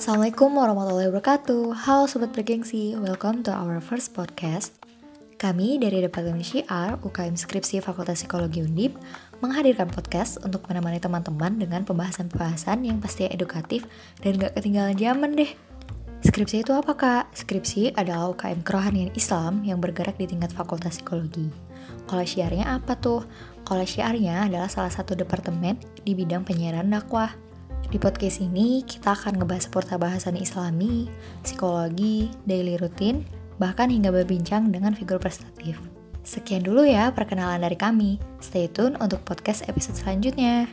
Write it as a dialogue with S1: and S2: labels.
S1: Assalamualaikum warahmatullahi wabarakatuh. Halo Sobat Bergengsi, welcome to our first podcast. Kami dari Departemen Syiar, UKM Skripsi Fakultas Psikologi Undip menghadirkan podcast untuk menemani teman-teman dengan pembahasan-pembahasan yang pastinya edukatif dan gak ketinggalan zaman deh. Skripsi itu apa kak? Skripsi adalah UKM kerohanian Islam yang bergerak di tingkat Fakultas Psikologi. Kalau syiarnya apa tuh? Kalau syiarnya adalah salah satu departemen di bidang penyiaran dakwah di podcast ini, kita akan ngebahas seputar bahasan islami, psikologi, daily routine, bahkan hingga berbincang dengan figur prestatif. Sekian dulu ya perkenalan dari kami. Stay tune untuk podcast episode selanjutnya.